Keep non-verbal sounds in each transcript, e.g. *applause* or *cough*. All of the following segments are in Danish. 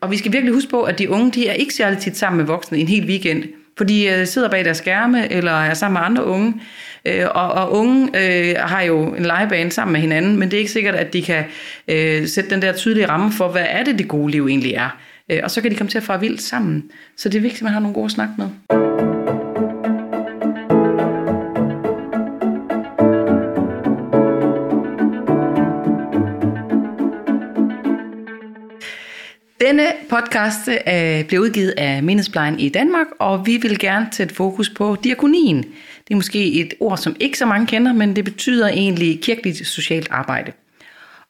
og vi skal virkelig huske på, at de unge, de er ikke særlig tit sammen med voksne en hel weekend. For de øh, sidder bag deres skærme, eller er sammen med andre unge. Øh, og, og unge øh, har jo en legebane sammen med hinanden, men det er ikke sikkert, at de kan øh, sætte den der tydelige ramme for, hvad er det, det gode liv egentlig er. Øh, og så kan de komme til at fare vildt sammen. Så det er vigtigt, at man har nogle gode snak med. Denne podcast øh, bliver udgivet af Mindesplejen i Danmark, og vi vil gerne sætte fokus på diakonien. Det er måske et ord, som ikke så mange kender, men det betyder egentlig kirkeligt socialt arbejde.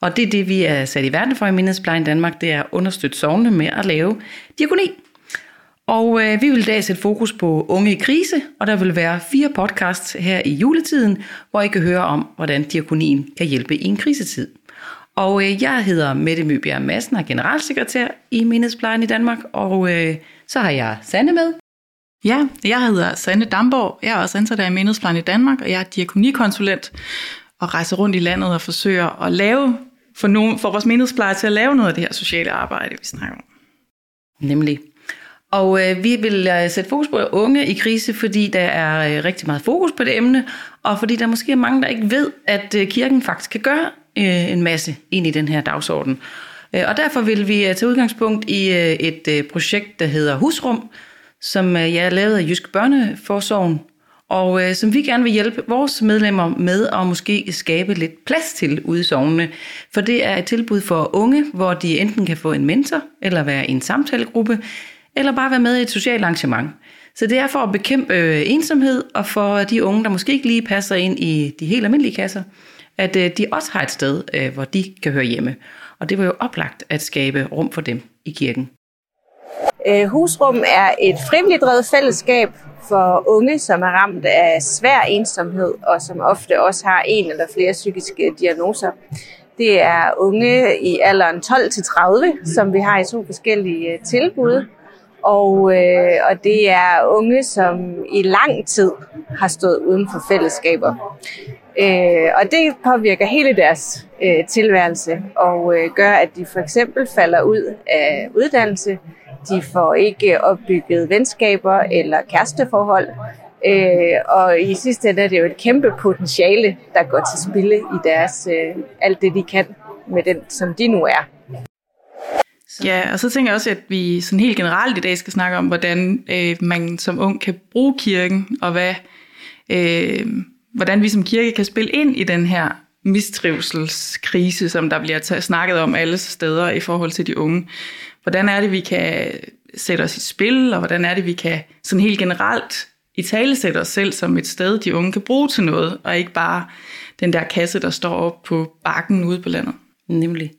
Og det er det, vi er sat i verden for i Mindesplejen Danmark, det er at understøtte sovende med at lave diakoni. Og øh, vi vil i dag sætte fokus på unge i krise, og der vil være fire podcasts her i juletiden, hvor I kan høre om, hvordan diakonien kan hjælpe i en krisetid. Og øh, jeg hedder Mette Møbjerg Madsen og er generalsekretær i Mindesplejen i Danmark, og øh, så har jeg Sanne med. Ja, jeg hedder Sanne Damborg. Jeg er også ansat i Mindesplejen i Danmark, og jeg er diakonikonsulent og rejser rundt i landet og forsøger at lave for, nogen, for vores menighedsplejere til at lave noget af det her sociale arbejde, vi snakker om. Nemlig. Og øh, vi vil øh, sætte fokus på unge i krise, fordi der er øh, rigtig meget fokus på det emne, og fordi der måske er mange, der ikke ved, at øh, kirken faktisk kan gøre øh, en masse ind i den her dagsorden. Øh, og derfor vil vi øh, tage udgangspunkt i øh, et projekt, der hedder Husrum, som jeg har lavet af Jysk Børneforsorgen, og øh, som vi gerne vil hjælpe vores medlemmer med at måske skabe lidt plads til ude i sovnene. For det er et tilbud for unge, hvor de enten kan få en mentor, eller være i en samtalegruppe, eller bare være med i et socialt arrangement. Så det er for at bekæmpe øh, ensomhed, og for de unge, der måske ikke lige passer ind i de helt almindelige kasser, at øh, de også har et sted, øh, hvor de kan høre hjemme. Og det var jo oplagt at skabe rum for dem i kirken. Øh, husrum er et frivilligt drevet fællesskab for unge, som er ramt af svær ensomhed, og som ofte også har en eller flere psykiske diagnoser. Det er unge i alderen 12-30, som vi har i to forskellige øh, tilbud. Og, øh, og det er unge, som i lang tid har stået uden for fællesskaber. Øh, og det påvirker hele deres øh, tilværelse og øh, gør, at de for eksempel falder ud af uddannelse. De får ikke opbygget venskaber eller kæresteforhold. Øh, og i sidste ende er det jo et kæmpe potentiale, der går til spille i deres øh, alt det, de kan med den, som de nu er. Ja, og så tænker jeg også, at vi sådan helt generelt i dag skal snakke om, hvordan øh, man som ung kan bruge kirken, og hvad, øh, hvordan vi som kirke kan spille ind i den her mistrivselskrise, som der bliver snakket om alle steder i forhold til de unge. Hvordan er det, vi kan sætte os i spil, og hvordan er det, vi kan sådan helt generelt i tale sætte os selv som et sted, de unge kan bruge til noget, og ikke bare den der kasse, der står op på bakken ude på landet. Nemlig.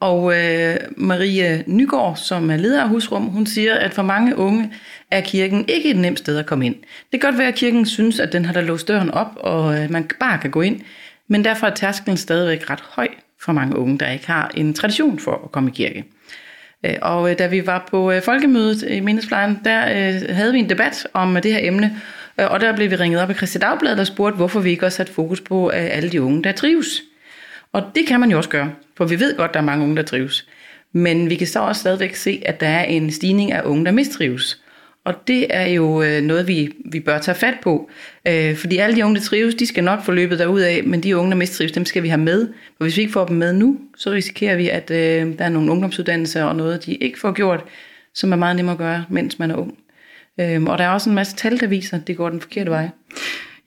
Og øh, Marie Nygaard, som er leder af Husrum, hun siger, at for mange unge er kirken ikke et nemt sted at komme ind. Det kan godt være, at kirken synes, at den har da låst døren op, og øh, man bare kan gå ind. Men derfor er tærsklen stadigvæk ret høj for mange unge, der ikke har en tradition for at komme i kirke. Øh, og øh, da vi var på øh, folkemødet i Mindesplejen, der øh, havde vi en debat om det her emne, øh, og der blev vi ringet op af Christi Dagblad, der spurgte, hvorfor vi ikke også satte fokus på øh, alle de unge, der trives. Og det kan man jo også gøre, for vi ved godt, at der er mange unge, der trives. Men vi kan så også stadigvæk se, at der er en stigning af unge, der mistrives. Og det er jo øh, noget, vi, vi bør tage fat på. Øh, fordi alle de unge, der trives, de skal nok få løbet af, men de unge, der mistrives, dem skal vi have med. For hvis vi ikke får dem med nu, så risikerer vi, at øh, der er nogle ungdomsuddannelser og noget, de ikke får gjort, som er meget nemmere at gøre, mens man er ung. Øhm, og der er også en masse tal, der viser, at det går den forkerte vej.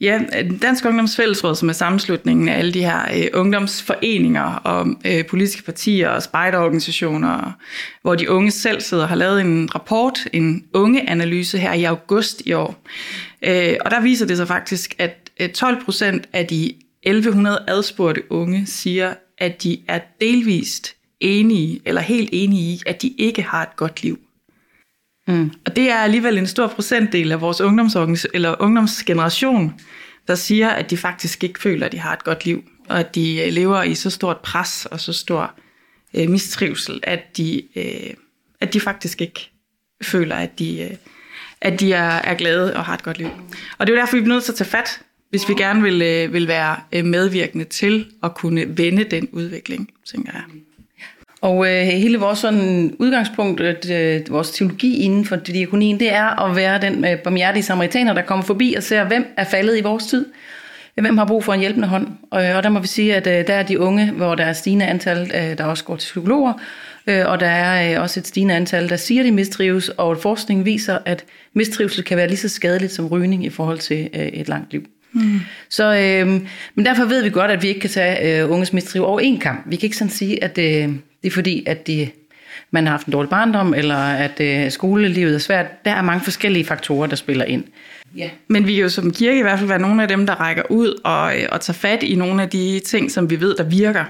Ja, Dansk Ungdomsfællesråd, som er sammenslutningen af alle de her øh, ungdomsforeninger og øh, politiske partier og spejderorganisationer, hvor de unge selv sidder har lavet en rapport, en ungeanalyse her i august i år. Øh, og der viser det sig faktisk, at øh, 12 procent af de 1100 adspurgte unge siger, at de er delvist enige, eller helt enige i, at de ikke har et godt liv. Mm. Og det er alligevel en stor procentdel af vores eller ungdomsgeneration, der siger, at de faktisk ikke føler, at de har et godt liv, og at de øh, lever i så stort pres og så stor øh, mistrivsel, at de, øh, at de faktisk ikke føler, at de, øh, at de er, er glade og har et godt liv. Og det er jo derfor, vi er nødt til at tage fat, hvis vi gerne vil, øh, vil være øh, medvirkende til at kunne vende den udvikling, tænker jeg. Og øh, hele vores sådan udgangspunkt, øh, vores teologi inden for diakonien, det er at være den øh, barmhjertige samaritaner, der kommer forbi og ser, hvem er faldet i vores tid. Hvem har brug for en hjælpende hånd? Og, øh, og der må vi sige, at øh, der er de unge, hvor der er stigende antal, øh, der også går til psykologer, øh, og der er øh, også et stigende antal, der siger, at de mistrives, og forskningen viser, at mistrivsel kan være lige så skadeligt som rygning i forhold til øh, et langt liv. Mm. Så, øh, men derfor ved vi godt, at vi ikke kan tage øh, unges mistriv over en kamp. Vi kan ikke sådan sige, at øh, det er fordi, at de, man har haft en dårlig barndom, eller at øh, skolelivet er svært. Der er mange forskellige faktorer, der spiller ind. Ja. Men vi kan jo som kirke i hvert fald være nogle af dem, der rækker ud og, øh, og tager fat i nogle af de ting, som vi ved, der virker.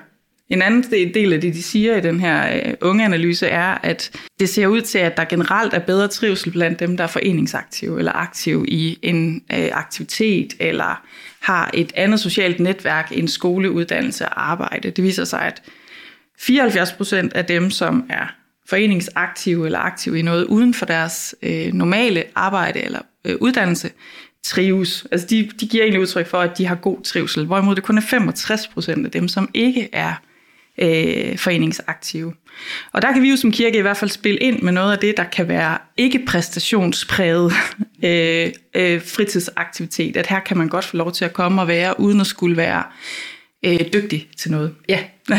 En anden del af det, de siger i den her ungeanalyse, unge analyse, er, at det ser ud til, at der generelt er bedre trivsel blandt dem, der er foreningsaktive eller aktive i en øh, aktivitet, eller har et andet socialt netværk end skoleuddannelse og arbejde. Det viser sig, at 74 procent af dem, som er foreningsaktive eller aktive i noget uden for deres øh, normale arbejde eller øh, uddannelse, trives. Altså de, de giver egentlig udtryk for, at de har god trivsel, hvorimod det kun er 65 procent af dem, som ikke er øh, foreningsaktive. Og der kan vi jo som kirke i hvert fald spille ind med noget af det, der kan være ikke præstationspræget *laughs* øh, øh, fritidsaktivitet. At her kan man godt få lov til at komme og være, uden at skulle være øh, dygtig til noget. Ja. *laughs*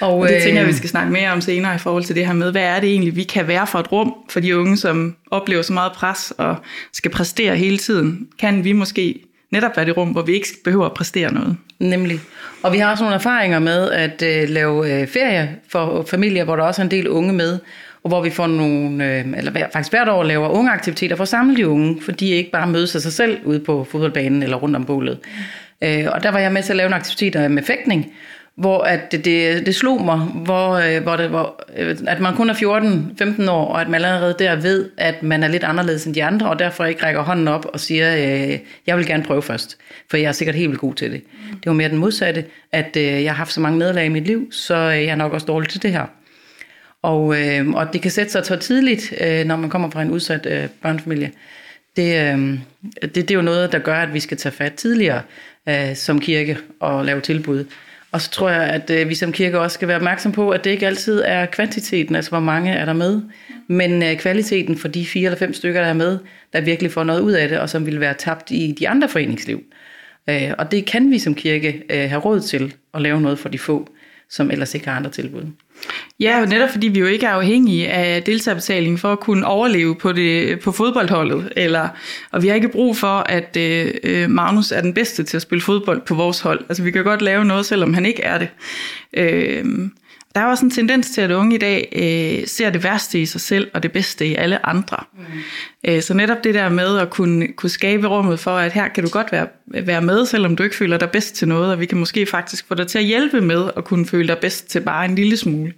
Og, og det tænker jeg, vi skal snakke mere om senere i forhold til det her med, hvad er det egentlig, vi kan være for et rum for de unge, som oplever så meget pres og skal præstere hele tiden. Kan vi måske netop være det rum, hvor vi ikke behøver at præstere noget? Nemlig. Og vi har også nogle erfaringer med at øh, lave øh, ferie for familier, hvor der også er en del unge med, og hvor vi får nogle, øh, eller faktisk hvert år laver unge aktiviteter for at samle de unge, for de ikke bare mødes af sig selv ude på fodboldbanen eller rundt om bålet. Øh, og der var jeg med til at lave nogle aktiviteter med fægtning, hvor at det, det, det slog mig, hvor, øh, hvor det, hvor, øh, at man kun er 14-15 år, og at man allerede der ved, at man er lidt anderledes end de andre, og derfor ikke rækker hånden op og siger, øh, jeg vil gerne prøve først, for jeg er sikkert helt vildt god til det. Mm. Det var mere den modsatte, at øh, jeg har haft så mange nederlag i mit liv, så øh, jeg er nok også dårlig til det her. Og, øh, og det kan sætte sig så tidligt, øh, når man kommer fra en udsat øh, børnefamilie. Det, øh, det, det er jo noget, der gør, at vi skal tage fat tidligere øh, som kirke og lave tilbud. Og så tror jeg, at øh, vi som kirke også skal være opmærksom på, at det ikke altid er kvantiteten, altså hvor mange er der med, men øh, kvaliteten for de fire eller fem stykker, der er med, der virkelig får noget ud af det, og som vil være tabt i de andre foreningsliv. Øh, og det kan vi som kirke øh, have råd til at lave noget for de få, som ellers ikke har andre tilbud. Ja, og netop fordi vi jo ikke er afhængige af deltagerbetaling for at kunne overleve på, det, på fodboldholdet, eller, og vi har ikke brug for, at øh, øh, Magnus er den bedste til at spille fodbold på vores hold. Altså vi kan godt lave noget, selvom han ikke er det. Øh, der er også en tendens til, at unge i dag øh, ser det værste i sig selv, og det bedste i alle andre. Mm. Øh, så netop det der med at kunne, kunne skabe rummet for, at her kan du godt være, være med, selvom du ikke føler dig bedst til noget, og vi kan måske faktisk få dig til at hjælpe med at kunne føle dig bedst til bare en lille smule.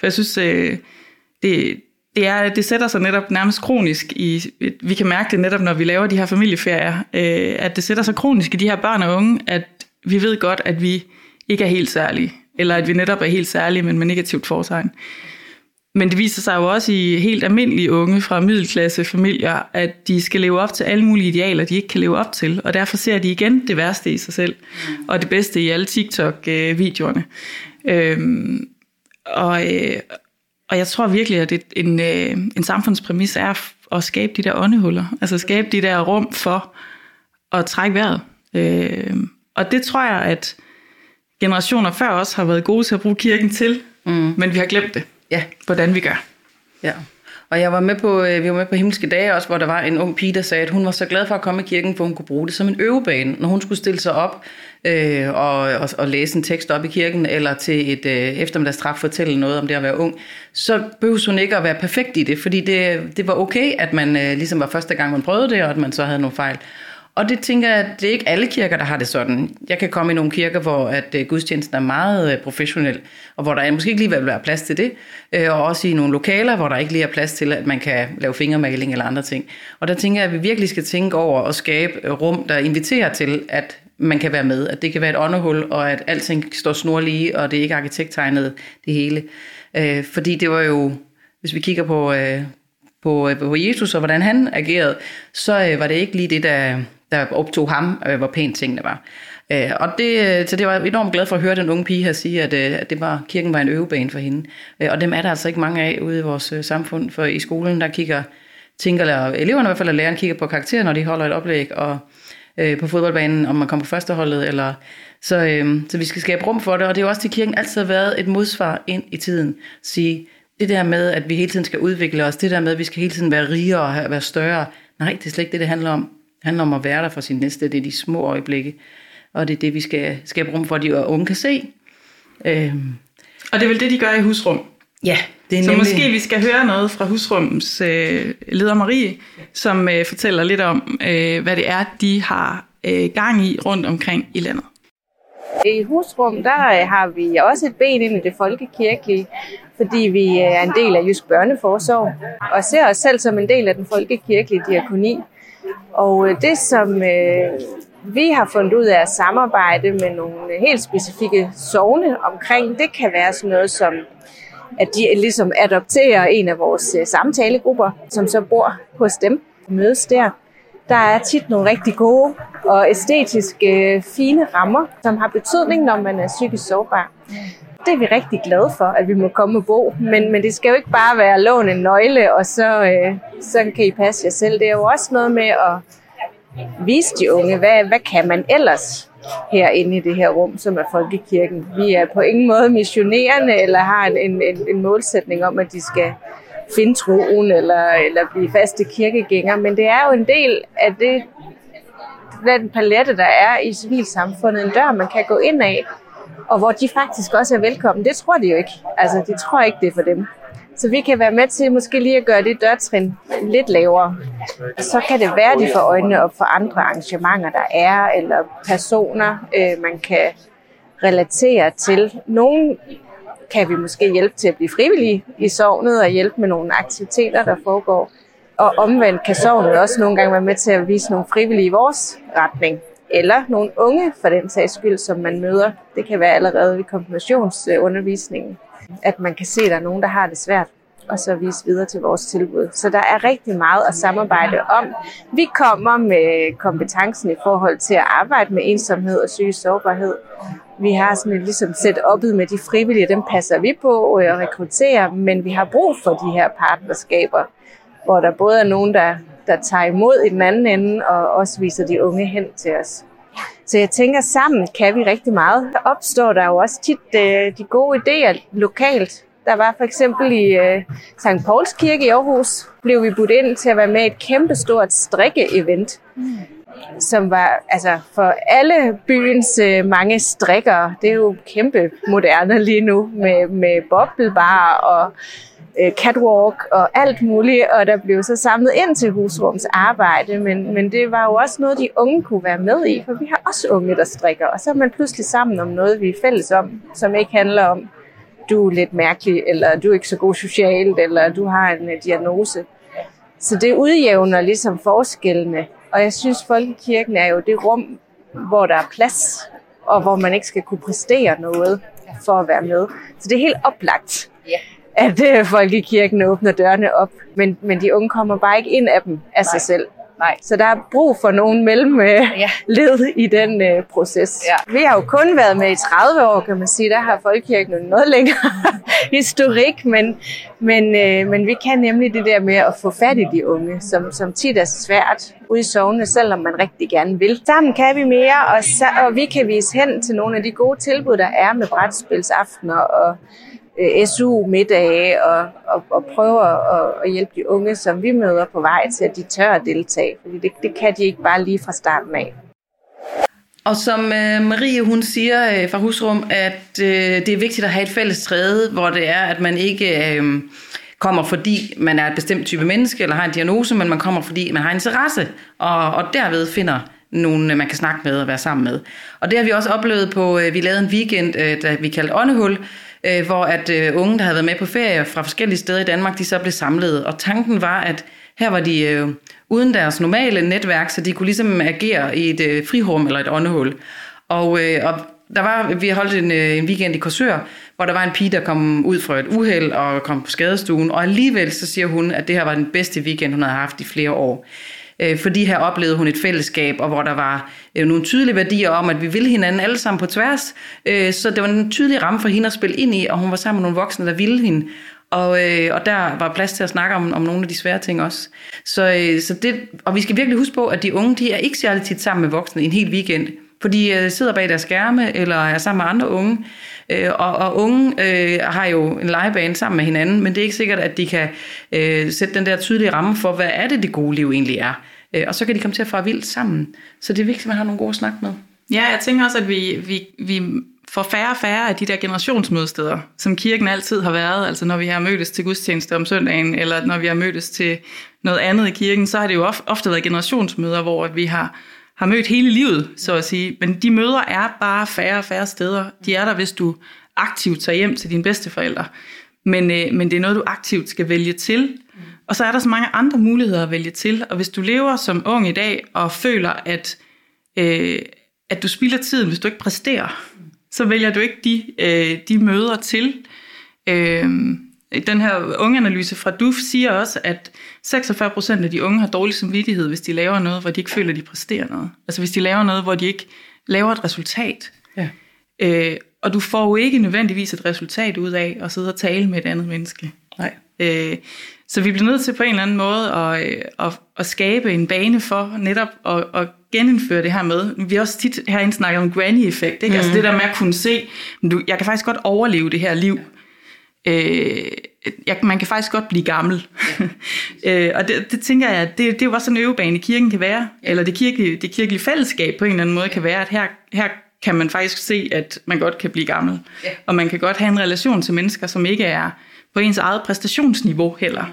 For jeg synes, øh, det, det, er, det sætter sig netop nærmest kronisk i, vi kan mærke det netop, når vi laver de her familieferier, øh, at det sætter sig kronisk i de her børn og unge, at vi ved godt, at vi ikke er helt særlige eller at vi netop er helt særlige, men med negativt fortegn. Men det viser sig jo også i helt almindelige unge fra middelklasse familier, at de skal leve op til alle mulige idealer, de ikke kan leve op til, og derfor ser de igen det værste i sig selv, og det bedste i alle TikTok-videoerne. Øhm, og, øh, og jeg tror virkelig, at det, en, øh, en samfundspræmis er at skabe de der åndehuller, altså skabe de der rum for at trække vejret. Øh, og det tror jeg, at generationer før os har været gode til at bruge kirken til, mm. men vi har glemt det, ja. hvordan vi gør. Ja. Og jeg var med på, øh, vi var med på himmelske dage også, hvor der var en ung pige, der sagde, at hun var så glad for at komme i kirken, for hun kunne bruge det som en øvebane, når hun skulle stille sig op øh, og, og, og læse en tekst op i kirken, eller til et øh, eftermiddagstræf fortælle noget om det at være ung, så behøvede hun ikke at være perfekt i det, fordi det, det var okay, at man øh, ligesom var første gang, man prøvede det, og at man så havde nogle fejl. Og det tænker jeg, at det er ikke alle kirker, der har det sådan. Jeg kan komme i nogle kirker, hvor at øh, gudstjenesten er meget øh, professionel, og hvor der måske ikke lige vil være plads til det. Øh, og også i nogle lokaler, hvor der ikke lige er plads til, at man kan lave fingermaling eller andre ting. Og der tænker jeg, at vi virkelig skal tænke over at skabe rum, der inviterer til, at man kan være med. At det kan være et åndehul, og at alting står snorlige, og det er ikke arkitekttegnet det hele. Fordi det var jo, hvis vi kigger på, på, på Jesus og hvordan han agerede, så var det ikke lige det, der der optog ham, øh, hvor pænt tingene var. Øh, og det, øh, så det var enormt glad for at høre den unge pige her sige, at, øh, at det var, kirken var en øvebane for hende. Øh, og dem er der altså ikke mange af ude i vores øh, samfund, for i skolen der kigger, tænker eller eleverne i hvert fald, og læreren kigger på karakterer, når de holder et oplæg, og øh, på fodboldbanen, om man kommer på førsteholdet, eller så, øh, så vi skal skabe rum for det, og det er jo også til kirken altid har været et modsvar ind i tiden. Sige, det der med, at vi hele tiden skal udvikle os, det der med, at vi skal hele tiden være rigere og være større, nej, det er slet ikke det, det handler om. Det handler om at være der for sin næste, det er de små øjeblikke, og det er det, vi skal skabe rum for, at de unge kan se. Øh, Og det er vel det, de gør i husrum? ja, det er Så nemlig... måske vi skal høre noget fra husrummens øh, leder Marie, som øh, fortæller lidt om, øh, hvad det er, de har øh, gang i rundt omkring i landet. I husrum, der øh, har vi også et ben ind i det folkekirkelige, fordi vi øh, er en del af Jysk Børneforsorg, og ser os selv som en del af den folkekirkelige diakoni. Og øh, det, som øh, vi har fundet ud af at samarbejde med nogle øh, helt specifikke sovne omkring, det kan være sådan noget som, at de ligesom adopterer en af vores øh, samtalegrupper, som så bor hos dem og mødes der. Der er tit nogle rigtig gode og æstetisk øh, fine rammer, som har betydning, når man er psykisk sårbar. Det er vi rigtig glade for, at vi må komme og bo. Men, men det skal jo ikke bare være låne en nøgle, og så, øh, så kan I passe jer selv. Det er jo også noget med at vise de unge, hvad, hvad kan man ellers herinde i det her rum, som er folkekirken. Vi er på ingen måde missionerende, eller har en, en, en, en målsætning om, at de skal finde troen, eller, eller blive faste kirkegængere, men det er jo en del af det, den palette, der er i civilsamfundet, en dør, man kan gå ind af, og hvor de faktisk også er velkommen. Det tror de jo ikke. Altså, de tror ikke, det er for dem. Så vi kan være med til måske lige at gøre det dørtrin lidt lavere. Så kan det være, at de får øjnene op for andre arrangementer, der er, eller personer, øh, man kan relatere til. Nogle kan vi måske hjælpe til at blive frivillige i sovnet og hjælpe med nogle aktiviteter, der foregår. Og omvendt kan sovnet også nogle gange være med til at vise nogle frivillige i vores retning. Eller nogle unge, for den sags skyld, som man møder. Det kan være allerede ved konfirmationsundervisningen, at man kan se, at der er nogen, der har det svært og så vise videre til vores tilbud. Så der er rigtig meget at samarbejde om. Vi kommer med kompetencen i forhold til at arbejde med ensomhed og psykisk sårbarhed. Vi har sådan et ligesom setup'et med de frivillige, dem passer vi på øh, og rekrutterer, men vi har brug for de her partnerskaber, hvor der både er nogen, der, der tager imod i den anden ende, og også viser de unge hen til os. Så jeg tænker, sammen kan vi rigtig meget. Der opstår der jo også tit øh, de gode idéer lokalt. Der var for eksempel i øh, St. Pauls Kirke i Aarhus, blev vi budt ind til at være med i et kæmpestort strikke-event, som var altså for alle byens øh, mange strikkere. Det er jo kæmpe moderne lige nu med, med boblebar og øh, catwalk og alt muligt, og der blev så samlet ind til husrums arbejde, men, men det var jo også noget, de unge kunne være med i, for vi har også unge, der strikker, og så er man pludselig sammen om noget, vi er fælles om, som ikke handler om, du er lidt mærkelig, eller du er ikke så god socialt, eller du har en uh, diagnose. Så det udjævner ligesom forskellene, og jeg synes, folkekirken er jo det rum, hvor der er plads, og hvor man ikke skal kunne præstere noget for at være med. Så det er helt oplagt, at uh, folkekirken åbner dørene op, men, men de unge kommer bare ikke ind af dem af sig selv. Nej. Så der er brug for nogen mellem øh, Ja. led i den øh, proces. Ja. Vi har jo kun været med i 30 år, kan man sige. Der har Folkekirken noget længere *laughs* historik, men, men, øh, men vi kan nemlig det der med at få fat i de unge, som, som tit er svært ude i sovene, selvom man rigtig gerne vil. Sammen kan vi mere, og, så, og vi kan vise hen til nogle af de gode tilbud, der er med brætspilsaftener og øh, SU-middage og, og, og prøve at, at hjælpe de unge, som vi møder på vej til, at de tør at deltage. Fordi det, det kan de ikke bare lige fra starten af. Og som øh, Marie hun siger øh, fra Husrum, at øh, det er vigtigt at have et fælles træde, hvor det er, at man ikke øh, kommer fordi man er et bestemt type menneske eller har en diagnose, men man kommer fordi man har en interesse, og, og derved finder nogen, øh, man kan snakke med og være sammen med. Og det har vi også oplevet på, øh, vi lavede en weekend, øh, der vi kaldte Åndehul, øh, hvor at øh, unge, der havde været med på ferie fra forskellige steder i Danmark, de så blev samlet. Og tanken var, at her var de øh, uden deres normale netværk, så de kunne ligesom agere i et øh, frirum eller et åndehul. Og, øh, og der var, vi holdt en, øh, en weekend i Korsør, hvor der var en pige, der kom ud fra et uheld og kom på skadestuen, og alligevel så siger hun, at det her var den bedste weekend, hun havde haft i flere år. Øh, fordi her oplevede hun et fællesskab, og hvor der var øh, nogle tydelige værdier om, at vi ville hinanden alle sammen på tværs. Øh, så det var en tydelig ramme for hende at spille ind i, og hun var sammen med nogle voksne, der ville hende. Og, øh, og der var plads til at snakke om, om nogle af de svære ting også. Så, øh, så det, og vi skal virkelig huske på, at de unge, de er ikke særlig tit sammen med voksne en hel weekend. For de øh, sidder bag deres skærme, eller er sammen med andre unge. Øh, og, og unge øh, har jo en legebane sammen med hinanden, men det er ikke sikkert, at de kan øh, sætte den der tydelige ramme for, hvad er det, det gode liv egentlig er. Øh, og så kan de komme til at fare vildt sammen. Så det er vigtigt, at man har nogle gode snak med. Ja, jeg tænker også, at vi, vi, vi får færre og færre af de der generationsmødesteder, som kirken altid har været. Altså når vi har mødtes til gudstjeneste om søndagen, eller når vi har mødtes til noget andet i kirken, så har det jo ofte været generationsmøder, hvor vi har, har mødt hele livet, så at sige. Men de møder er bare færre og færre steder. De er der, hvis du aktivt tager hjem til dine bedsteforældre. Men, øh, men det er noget, du aktivt skal vælge til. Og så er der så mange andre muligheder at vælge til. Og hvis du lever som ung i dag og føler, at, øh, at du spilder tiden, hvis du ikke præsterer, så vælger du ikke de, øh, de møder til. Øh, den her ungeanalyse fra DUF siger også, at 46% af de unge har dårlig samvittighed, hvis de laver noget, hvor de ikke føler, at de præsterer noget. Altså hvis de laver noget, hvor de ikke laver et resultat. Ja. Øh, og du får jo ikke nødvendigvis et resultat ud af at sidde og tale med et andet menneske. Nej. Øh, så vi bliver nødt til på en eller anden måde at, øh, at, at skabe en bane for netop at, at genindføre det her med. Vi har også tit herinde snakket om granny-effekt. Ikke? Mm. Altså det der med at kunne se, du, jeg kan faktisk godt overleve det her liv. Øh, jeg, man kan faktisk godt blive gammel. *laughs* øh, og det, det tænker jeg, det, det er jo også sådan en øvebane, kirken kan være. Eller det kirkelige, det kirkelige fællesskab på en eller anden måde kan være, at her, her kan man faktisk se, at man godt kan blive gammel. Ja. Og man kan godt have en relation til mennesker, som ikke er på ens eget præstationsniveau heller.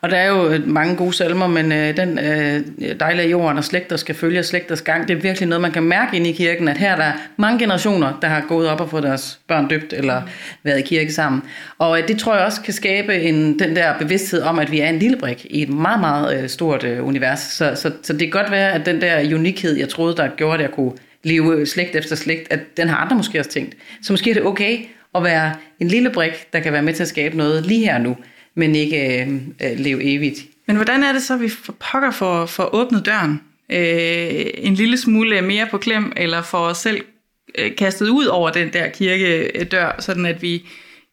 Og der er jo mange gode salmer, men øh, den øh, dejlige jorden og slægter skal følge slægters gang, det er virkelig noget, man kan mærke ind i kirken, at her er der mange generationer, der har gået op og fået deres børn døbt eller været i kirke sammen. Og øh, det tror jeg også kan skabe en, den der bevidsthed om, at vi er en lille brik i et meget, meget øh, stort øh, univers. Så, så, så det kan godt være, at den der unikhed, jeg troede, der gjorde, at jeg kunne leve øh, slægt efter slægt, at den har andre måske også tænkt. Så måske er det okay at være en lille brik, der kan være med til at skabe noget lige her nu men ikke øh, øh, leve evigt. Men hvordan er det så, at vi for pokker for, for åbnet døren? Øh, en lille smule mere på klem, eller for os selv øh, kastet ud over den der kirkedør, sådan at vi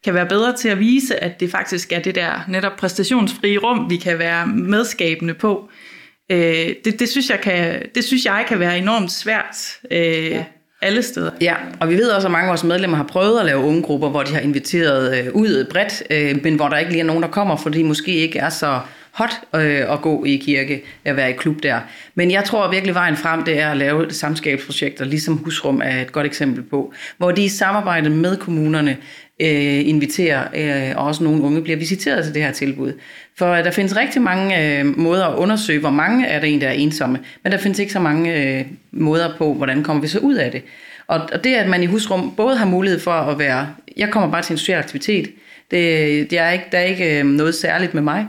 kan være bedre til at vise, at det faktisk er det der netop præstationsfrie rum, vi kan være medskabende på. Øh, det, det, synes jeg kan, det synes jeg kan være enormt svært. Øh, ja alle steder. Ja, og vi ved også, at mange af vores medlemmer har prøvet at lave unge grupper, hvor de har inviteret øh, ud bredt, øh, men hvor der ikke lige er nogen, der kommer, fordi de måske ikke er så hot øh, at gå i kirke, at være i klub der. Men jeg tror virkelig vejen frem, det er at lave samskabsprojekter, ligesom Husrum er et godt eksempel på, hvor de i samarbejde med kommunerne øh, inviterer, øh, og også nogle unge bliver visiteret til det her tilbud. For øh, der findes rigtig mange øh, måder at undersøge, hvor mange er der en, der er ensomme, men der findes ikke så mange øh, måder på, hvordan kommer vi så ud af det. Og, og det, at man i husrum både har mulighed for at være, jeg kommer bare til en social aktivitet, det, det er ikke, der er ikke øh, noget særligt med mig.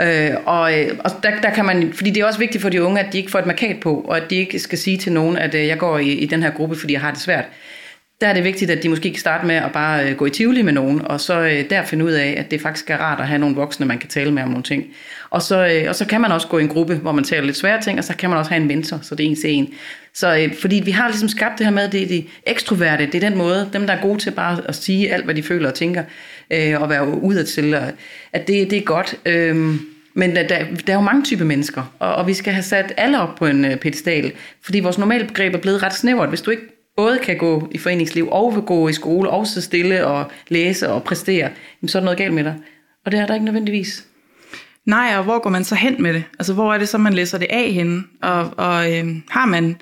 Øh, og øh, og der, der kan man, fordi det er også vigtigt for de unge, at de ikke får et markat på, og at de ikke skal sige til nogen, at øh, jeg går i, i den her gruppe, fordi jeg har det svært der er det vigtigt, at de måske kan starte med at bare øh, gå i Tivoli med nogen, og så øh, der finde ud af, at det faktisk er rart at have nogle voksne, man kan tale med om nogle ting. Og så, øh, og så kan man også gå i en gruppe, hvor man taler lidt svære ting, og så kan man også have en mentor, så det er en til en. Så fordi vi har ligesom skabt det her med, at det er de ekstroverte, det er den måde, dem der er gode til bare at sige alt, hvad de føler og tænker, og være udad til, at det, det er godt. Øhm, men der, der er jo mange typer mennesker, og, og vi skal have sat alle op på en pedestal, fordi vores normale begreb er blevet ret snævert. Hvis du ikke både kan gå i foreningsliv og gå i skole og sidde stille og læse og præstere, så er der noget galt med dig. Og det er der ikke nødvendigvis. Nej, og hvor går man så hen med det? Altså, hvor er det så, man læser det af henne? Og, og øh, har, man,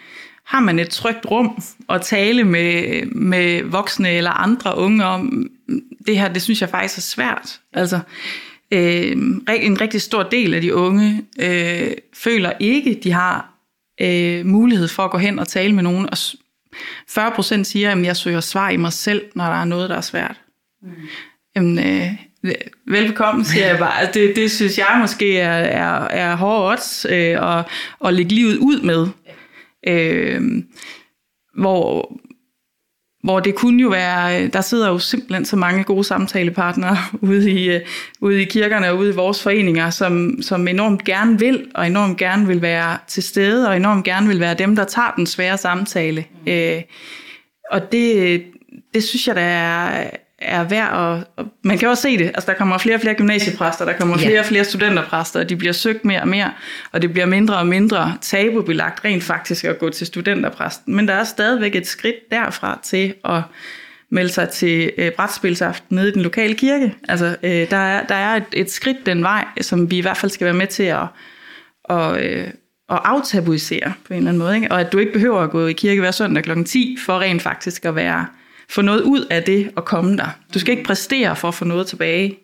har man et trygt rum at tale med, med voksne eller andre unge om, det her, det synes jeg faktisk er svært. Altså, øh, en rigtig stor del af de unge øh, føler ikke, de har øh, mulighed for at gå hen og tale med nogen og 40 procent siger, at jeg søger svar i mig selv, når der er noget, der er svært. Mm. Jamen, øh, velkommen, siger jeg bare. Det, det synes jeg måske er, er, er hårde odds øh, at, at lægge livet ud med. Øh, hvor, hvor det kunne jo være, der sidder jo simpelthen så mange gode samtalepartnere *laughs* ude i, øh, ude i kirkerne og ude i vores foreninger, som, som enormt gerne vil, og enormt gerne vil være til stede, og enormt gerne vil være dem, der tager den svære samtale. Mm. Øh, og det, det synes jeg, der er, er værd at... Man kan også se det. Altså, der kommer flere og flere gymnasiepræster, der kommer flere og flere studenterpræster, og de bliver søgt mere og mere, og det bliver mindre og mindre tabubelagt rent faktisk at gå til studenterpræsten. Men der er stadigvæk et skridt derfra til at melde sig til øh, brætspilsaften nede i den lokale kirke. Altså, øh, der er, der er et, et skridt den vej, som vi i hvert fald skal være med til at, og, øh, at aftabuisere på en eller anden måde. Ikke? Og at du ikke behøver at gå i kirke hver søndag kl. 10 for rent faktisk at være få noget ud af det at komme der. Du skal ikke præstere for at få noget tilbage.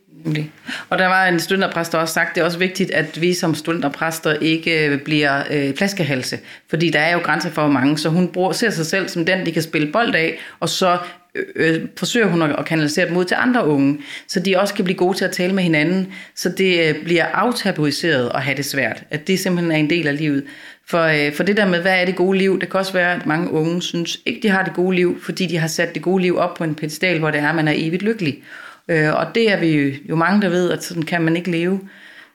Og der var en studenterpræst, der også sagt, det er også vigtigt, at vi som studenterpræster ikke øh, bliver øh, flaskehalse. Fordi der er jo grænser for mange, så hun bruger, ser sig selv som den, de kan spille bold af, og så øh, øh forsøger hun at kanalisere dem ud til andre unge, så de også kan blive gode til at tale med hinanden, så det øh, bliver aftabuiseret at have det svært, at det simpelthen er en del af livet. For, øh, for det der med, hvad er det gode liv, det kan også være, at mange unge synes ikke, de har det gode liv, fordi de har sat det gode liv op på en pedestal, hvor det er, at man er evigt lykkelig. Øh, og det er vi jo, jo mange, der ved, at sådan kan man ikke leve.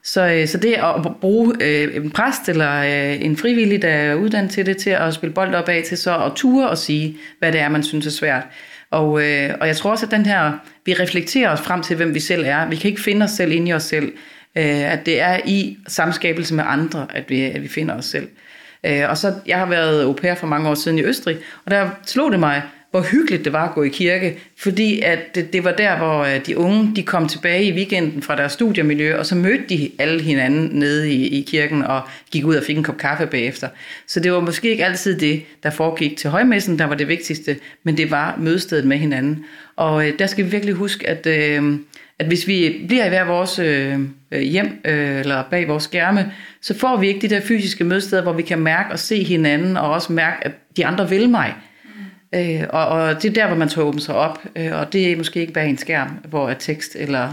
Så, øh, så det at bruge øh, en præst eller øh, en frivillig, der er uddannet til det, til at spille bold op af, til så at ture og sige, hvad det er, man synes er svært. Og, øh, og jeg tror også, at den her, vi reflekterer os frem til, hvem vi selv er. Vi kan ikke finde os selv inde i os selv. Øh, at det er i samskabelse med andre, at vi, at vi finder os selv. Øh, og så, jeg har været au pair for mange år siden i Østrig, og der slog det mig, hvor hyggeligt det var at gå i kirke, fordi at det, det var der, hvor øh, de unge de kom tilbage i weekenden fra deres studiemiljø, og så mødte de alle hinanden nede i, i kirken og gik ud og fik en kop kaffe bagefter. Så det var måske ikke altid det, der foregik til højmessen, der var det vigtigste, men det var mødestedet med hinanden. Og øh, der skal vi virkelig huske, at, øh, at hvis vi bliver i hver vores øh, hjem øh, eller bag vores skærme, så får vi ikke de der fysiske mødesteder, hvor vi kan mærke og se hinanden, og også mærke, at de andre vil mig. Øh, og, og det er der, hvor man tør åbne sig op, øh, og det er måske ikke bare en skærm, hvor at tekst eller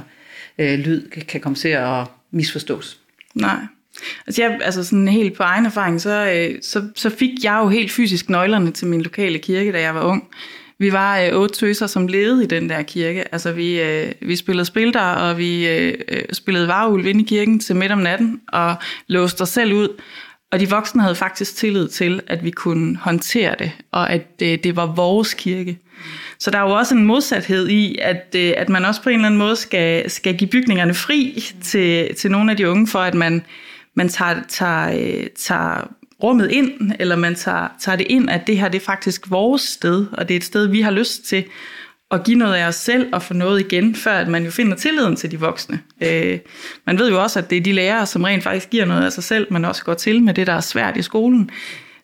øh, lyd kan komme til at misforstås. Nej. Altså, jeg, altså sådan helt på egen erfaring, så, øh, så, så fik jeg jo helt fysisk nøglerne til min lokale kirke, da jeg var ung. Vi var øh, otte tøser, som levede i den der kirke. Altså, vi, øh, vi spillede spil der, og vi øh, øh, spillede varulv ind i kirken til midt om natten, og låste os selv ud. Og de voksne havde faktisk tillid til, at vi kunne håndtere det, og at øh, det var vores kirke. Så der er jo også en modsathed i, at, øh, at man også på en eller anden måde skal, skal give bygningerne fri til, til nogle af de unge, for at man, man tager, tager, øh, tager rummet ind, eller man tager, tager det ind, at det her det er faktisk vores sted, og det er et sted, vi har lyst til at give noget af os selv og få noget igen, før at man jo finder tilliden til de voksne. Øh, man ved jo også, at det er de lærere, som rent faktisk giver noget af sig selv, man også går til med det, der er svært i skolen.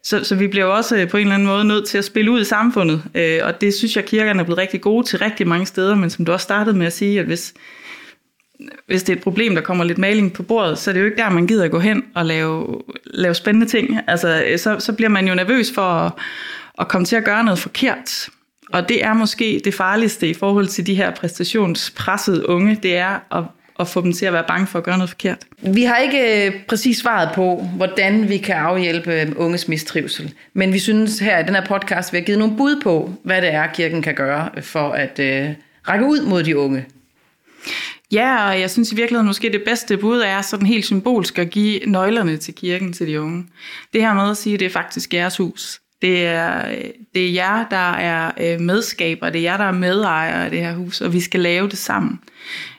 Så, så vi bliver jo også øh, på en eller anden måde nødt til at spille ud i samfundet, øh, og det synes jeg, kirkerne er blevet rigtig gode til rigtig mange steder, men som du også startede med at sige, at hvis, hvis det er et problem, der kommer lidt maling på bordet, så er det jo ikke der, man gider at gå hen og lave, lave spændende ting. Altså, øh, så, så bliver man jo nervøs for at, at komme til at gøre noget forkert. Og det er måske det farligste i forhold til de her præstationspressede unge, det er at, at få dem til at være bange for at gøre noget forkert. Vi har ikke øh, præcis svaret på, hvordan vi kan afhjælpe unges mistrivsel. Men vi synes her i den her podcast, vi har givet nogle bud på, hvad det er, kirken kan gøre for at øh, række ud mod de unge. Ja, og jeg synes i virkeligheden måske det bedste bud er sådan helt symbolsk at give nøglerne til kirken til de unge. Det her med at sige, at det er faktisk jeres hus. Det er, det er jer, der er øh, medskaber, det er jer, der er medejere af det her hus, og vi skal lave det sammen.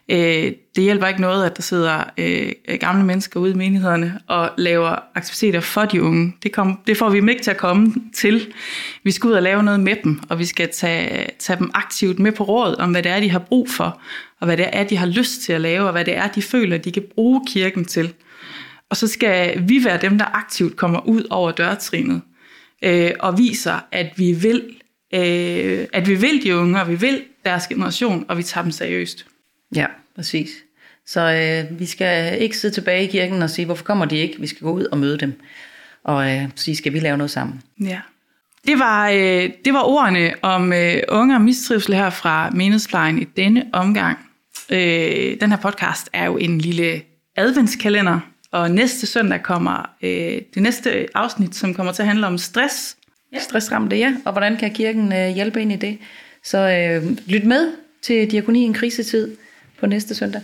Øh, det hjælper ikke noget, at der sidder øh, gamle mennesker ude i menighederne og laver aktiviteter for de unge. Det, kom, det får vi dem ikke til at komme til. Vi skal ud og lave noget med dem, og vi skal tage, tage dem aktivt med på råd om, hvad det er, de har brug for, og hvad det er, de har lyst til at lave, og hvad det er, de føler, de kan bruge kirken til. Og så skal vi være dem, der aktivt kommer ud over dørtrinet øh, og viser, at vi vil øh, at vi vil de unge, og vi vil deres generation, og vi tager dem seriøst. Ja, præcis. Så øh, vi skal ikke sidde tilbage i kirken og sige, hvorfor kommer de ikke? Vi skal gå ud og møde dem. Og øh, sige, skal vi lave noget sammen? Ja. Det var, øh, det var ordene om øh, unge og mistrivsel her fra Menighedsplejen i denne omgang. Øh, den her podcast er jo en lille adventskalender, og næste søndag kommer øh, det næste afsnit, som kommer til at handle om stress. ja. stressramte, ja, og hvordan kan kirken øh, hjælpe ind i det. Så øh, lyt med til Diakoni i en krisetid på næste søndag.